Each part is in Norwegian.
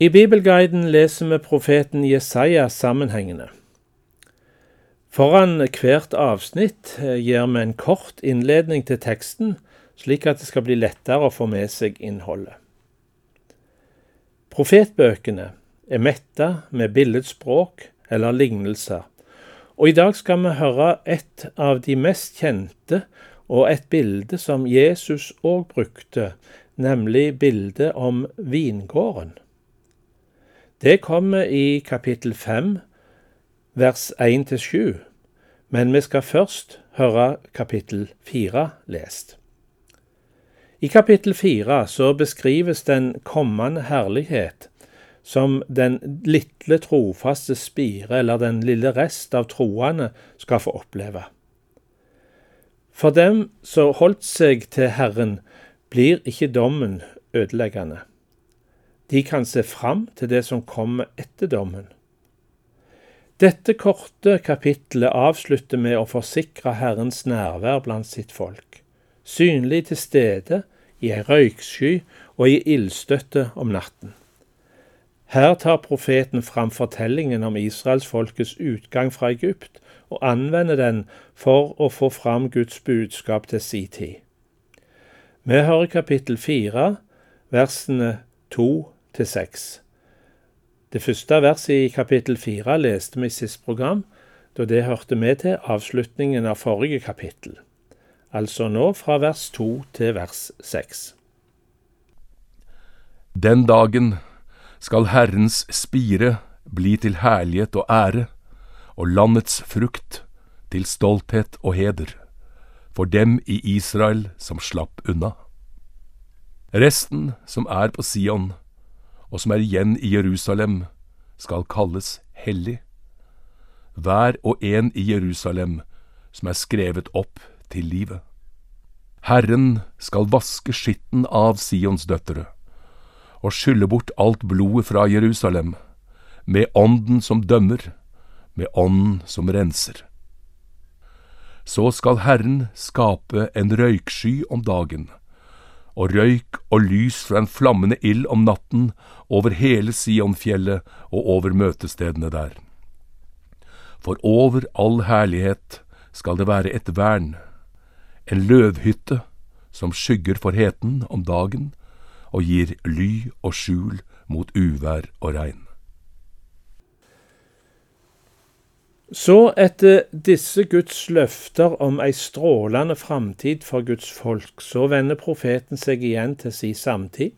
I Bibelguiden leser vi profeten Jesaja sammenhengende. Foran hvert avsnitt eh, gir vi en kort innledning til teksten, slik at det skal bli lettere å få med seg innholdet. Profetbøkene er metta med billedspråk eller lignelser, og i dag skal vi høre et av de mest kjente og et bilde som Jesus òg brukte, nemlig bildet om vingården. Det kommer i kapittel 5, vers 1-7, men vi skal først høre kapittel 4 lest. I kapittel 4 så beskrives den kommende herlighet som den lille trofaste spire, eller den lille rest av troende, skal få oppleve. For dem som holdt seg til Herren, blir ikke dommen ødeleggende. De kan se fram til det som kommer etter dommen. Dette korte kapittelet avslutter med å forsikre Herrens nærvær blant sitt folk, synlig til stede i ei røyksky og i ildstøtte om natten. Her tar profeten fram fortellingen om israelsfolkets utgang fra Egypt, og anvender den for å få fram Guds budskap til si tid. Vi hører kapittel fire, versene to til 6. Det første verset i kapittel 4 leste vi i sist program, da det hørte med til avslutningen av forrige kapittel, altså nå fra vers 2 til vers 6. Den dagen skal Herrens spire bli til herlighet og ære, og landets frukt til stolthet og heder, for dem i Israel som slapp unna. Resten som er på Sion, og som er igjen i Jerusalem, skal kalles hellig. Hver og en i Jerusalem som er skrevet opp til livet. Herren skal vaske skitten av Sions døtre og skylle bort alt blodet fra Jerusalem, med ånden som dømmer, med ånden som renser. Så skal Herren skape en røyksky om dagen og røyk og lys fra en flammende ild om natten over hele Sionfjellet og over møtestedene der. For over all herlighet skal det være et vern, en løvhytte som skygger for heten om dagen og gir ly og skjul mot uvær og regn. Så etter disse Guds løfter om ei strålende framtid for Guds folk, så vender profeten seg igjen til si samtid,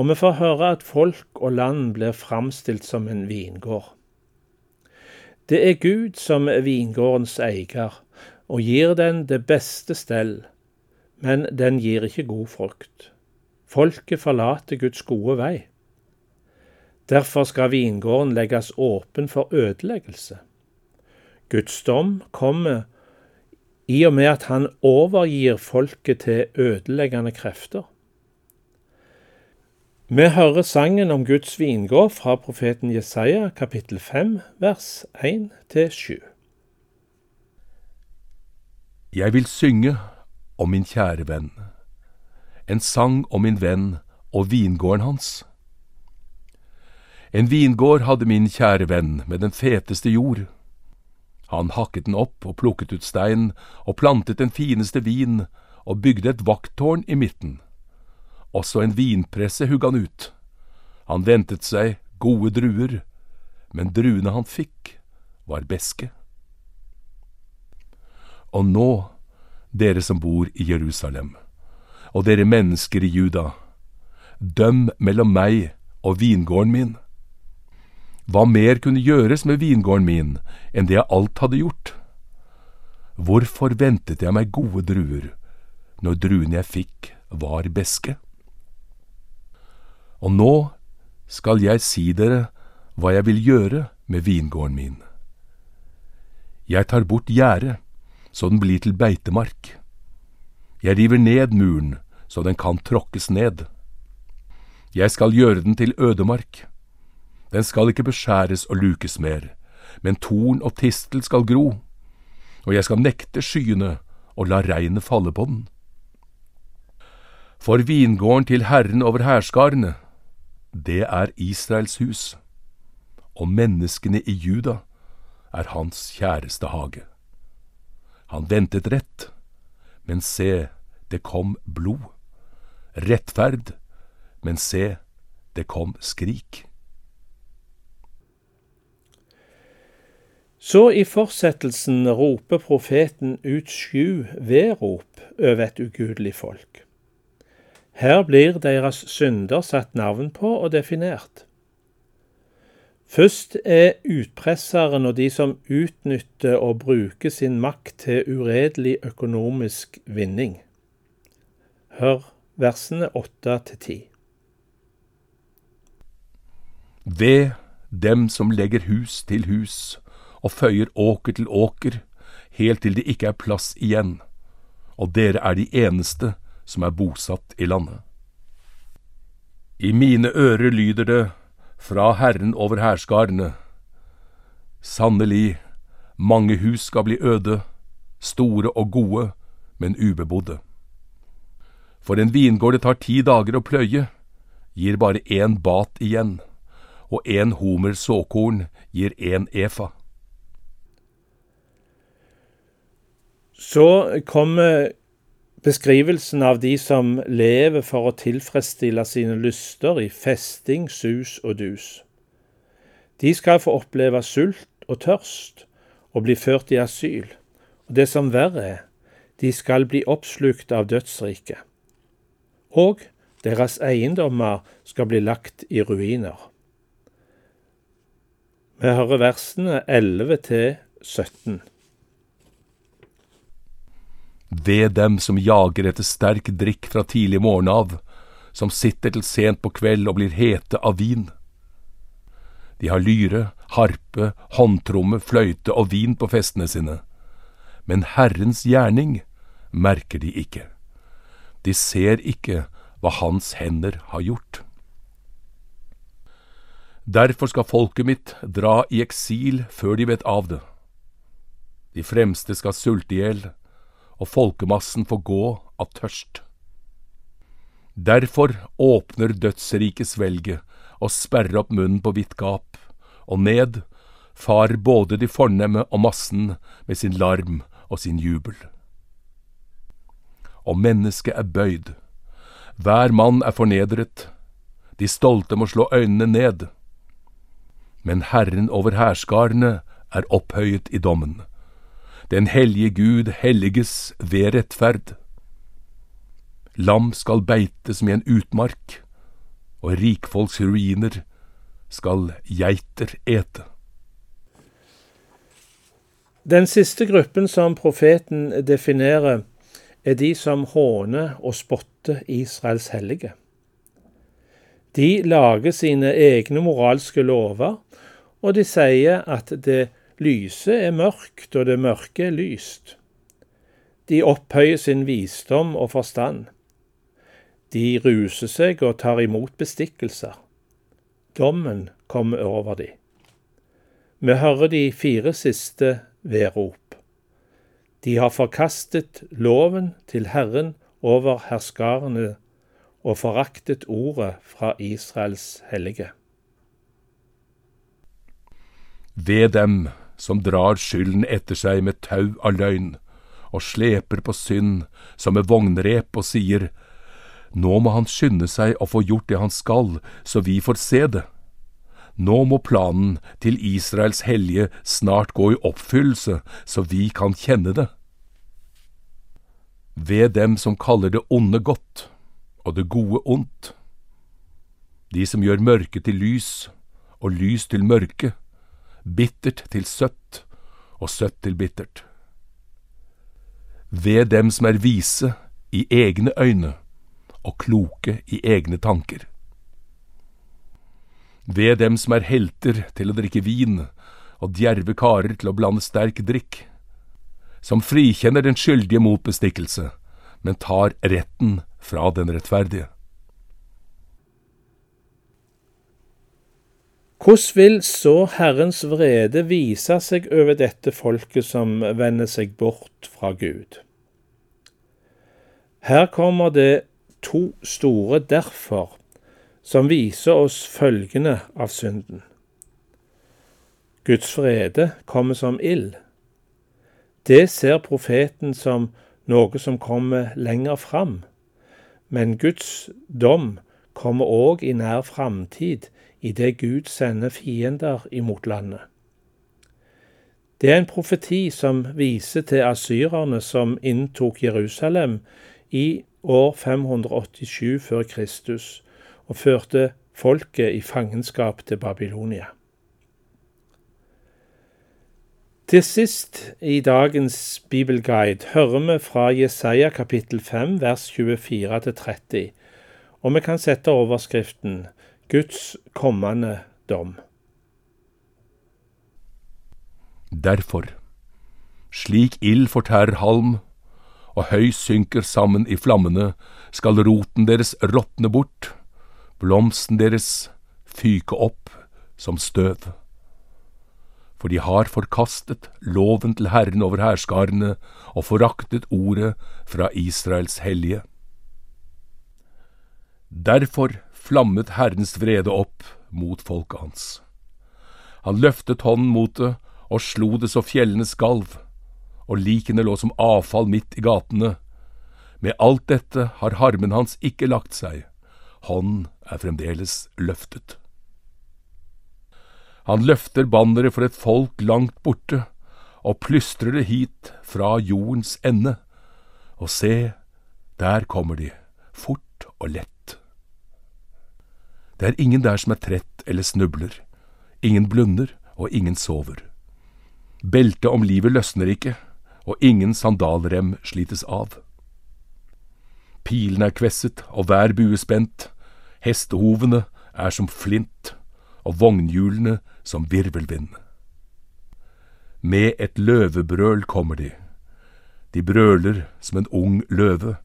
og vi får høre at folk og land blir framstilt som en vingård. Det er Gud som er vingårdens eier, og gir den det beste stell, men den gir ikke god frukt. Folket forlater Guds gode vei. Derfor skal vingården legges åpen for ødeleggelse. Guds dom kommer i og med at han overgir folket til ødeleggende krefter. Vi hører sangen om Guds vingård fra profeten Jesaja, kapittel 5, vers 1-7. Jeg vil synge om min kjære venn, en sang om min venn og vingården hans. En vingård hadde min kjære venn med den feteste jord han hakket den opp og plukket ut stein og plantet den fineste vin og bygde et vakttårn i midten. Også en vinpresse hugg han ut. Han ventet seg gode druer, men druene han fikk, var beske. Og nå, dere som bor i Jerusalem, og dere mennesker i Juda, døm mellom meg og vingården min. Hva mer kunne gjøres med vingården min enn det jeg alt hadde gjort? Hvorfor ventet jeg meg gode druer når druene jeg fikk, var beske? Og nå skal jeg si dere hva jeg vil gjøre med vingården min. Jeg tar bort gjerdet, så den blir til beitemark. Jeg river ned muren, så den kan tråkkes ned. Jeg skal gjøre den til ødemark den skal ikke beskjæres og lukes mer, men torn og tistel skal gro, og jeg skal nekte skyene og la regnet falle på den. For vingården til Herren over hærskarene, det er Israels hus, og menneskene i Juda er hans kjæreste hage. Han ventet rett, men se, det kom blod. Rettferd, men se, det kom skrik. Så i fortsettelsen roper profeten ut sju vedrop over et ugudelig folk. Her blir deres synder satt navn på og definert. Først er utpresseren og de som utnytter og bruker sin makt til uredelig økonomisk vinning. Hør versene åtte til ti. Ved dem som legger hus til hus og føyer åker til åker, helt til det ikke er plass igjen, og dere er de eneste som er bosatt i landet. I mine ører lyder det fra Herren over hærskarene. Sannelig, mange hus skal bli øde, store og gode, men ubebodde. For en vingård det tar ti dager å pløye, gir bare én bat igjen, og én homer såkorn gir én efa. Så kommer beskrivelsen av de som lever for å tilfredsstille sine lyster i festing, sus og dus. De skal få oppleve sult og tørst og bli ført i asyl. Og det som verre er, de skal bli oppslukt av dødsriket. Og deres eiendommer skal bli lagt i ruiner. Vi hører versene 11 til 17 ved dem som jager etter sterk drikk fra tidlig morgen av, som sitter til sent på kveld og blir hete av vin. De har lyre, harpe, håndtromme, fløyte og vin på festene sine, men Herrens gjerning merker de ikke. De ser ikke hva Hans hender har gjort. Derfor skal folket mitt dra i eksil før de vet av det. De fremste skal sulte i hjel, og folkemassen får gå av tørst. Derfor åpner dødsriket svelget og sperrer opp munnen på vidt gap, og ned far både de fornemme og massen med sin larm og sin jubel. Og mennesket er bøyd, hver mann er fornedret, de stolte må slå øynene ned. Men Herren over hærskarene er opphøyet i dommen. Den hellige Gud helliges ved rettferd. Lam skal beite som i en utmark, og rikfolks ruiner skal geiter ete. Den siste gruppen som profeten definerer, er de som håner og spotter Israels hellige. De lager sine egne moralske lover, og de sier at det Lyset er mørkt, og det mørke er lyst. De opphøyer sin visdom og forstand. De ruser seg og tar imot bestikkelser. Dommen kommer over de. Vi hører de fire siste vedrop. De har forkastet loven til Herren over herskarene og foraktet ordet fra Israels hellige. Ved dem som drar skylden etter seg med tau av løgn, og sleper på synd som med vognrep og sier, Nå må han skynde seg å få gjort det han skal, så vi får se det. Nå må planen til Israels hellige snart gå i oppfyllelse, så vi kan kjenne det. Ved dem som kaller det onde godt og det gode ondt, de som gjør mørke til lys og lys til mørke, bittert til søtt og søtt til bittert. Ved dem som er vise i egne øyne og kloke i egne tanker. Ved dem som er helter til å drikke vin og djerve karer til å blande sterk drikk, som frikjenner den skyldige mot bestikkelse, men tar retten fra den rettferdige. Hvordan vil så Herrens vrede vise seg over dette folket som vender seg bort fra Gud? Her kommer det to store derfor som viser oss følgene av synden. Guds vrede kommer som ild. Det ser profeten som noe som kommer lenger fram, men Guds dom kommer òg i nær framtid idet Gud sender fiender imot landet. Det er en profeti som viser til asyrerne som inntok Jerusalem i år 587 før Kristus og førte folket i fangenskap til Babylonia. Til sist i dagens bibelguide hører vi fra Jesaja kapittel 5 vers 24-30, og vi kan sette overskriften Guds kommende dom. Derfor, slik ild fortærer halm, og høy synker sammen i flammene, skal roten deres råtne bort, blomsten deres fyke opp som støv. For de har forkastet loven til Herren over hærskarene og foraktet ordet fra Israels hellige. Derfor flammet Herrens vrede opp mot folket hans. Han løftet hånden mot det og slo det så fjellene skalv, og likene lå som avfall midt i gatene. Med alt dette har harmen hans ikke lagt seg, hånden er fremdeles løftet. Han løfter banneret for et folk langt borte, og plystrer det hit fra jordens ende. Og se, der kommer de, fort og lett. Det er ingen der som er trett eller snubler, ingen blunder og ingen sover. Beltet om livet løsner ikke, og ingen sandalrem slites av. Pilene er kvesset og hver bue spent, hestehovene er som flint, og vognhjulene som virvelvind. Med et løvebrøl kommer de. De brøler som en ung løve,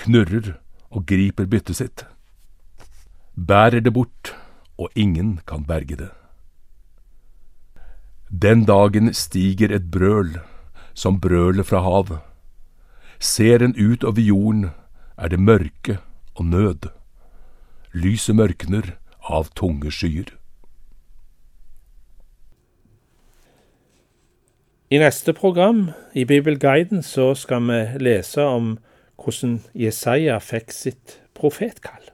knurrer og griper byttet sitt. Bærer det bort, og ingen kan berge det. Den dagen stiger et brøl, som brølet fra havet. Ser en ut over jorden, er det mørke og nød. Lyset mørkner av tunge skyer. I neste program, i Bibelguiden, så skal vi lese om hvordan Jesaja fikk sitt profetkall.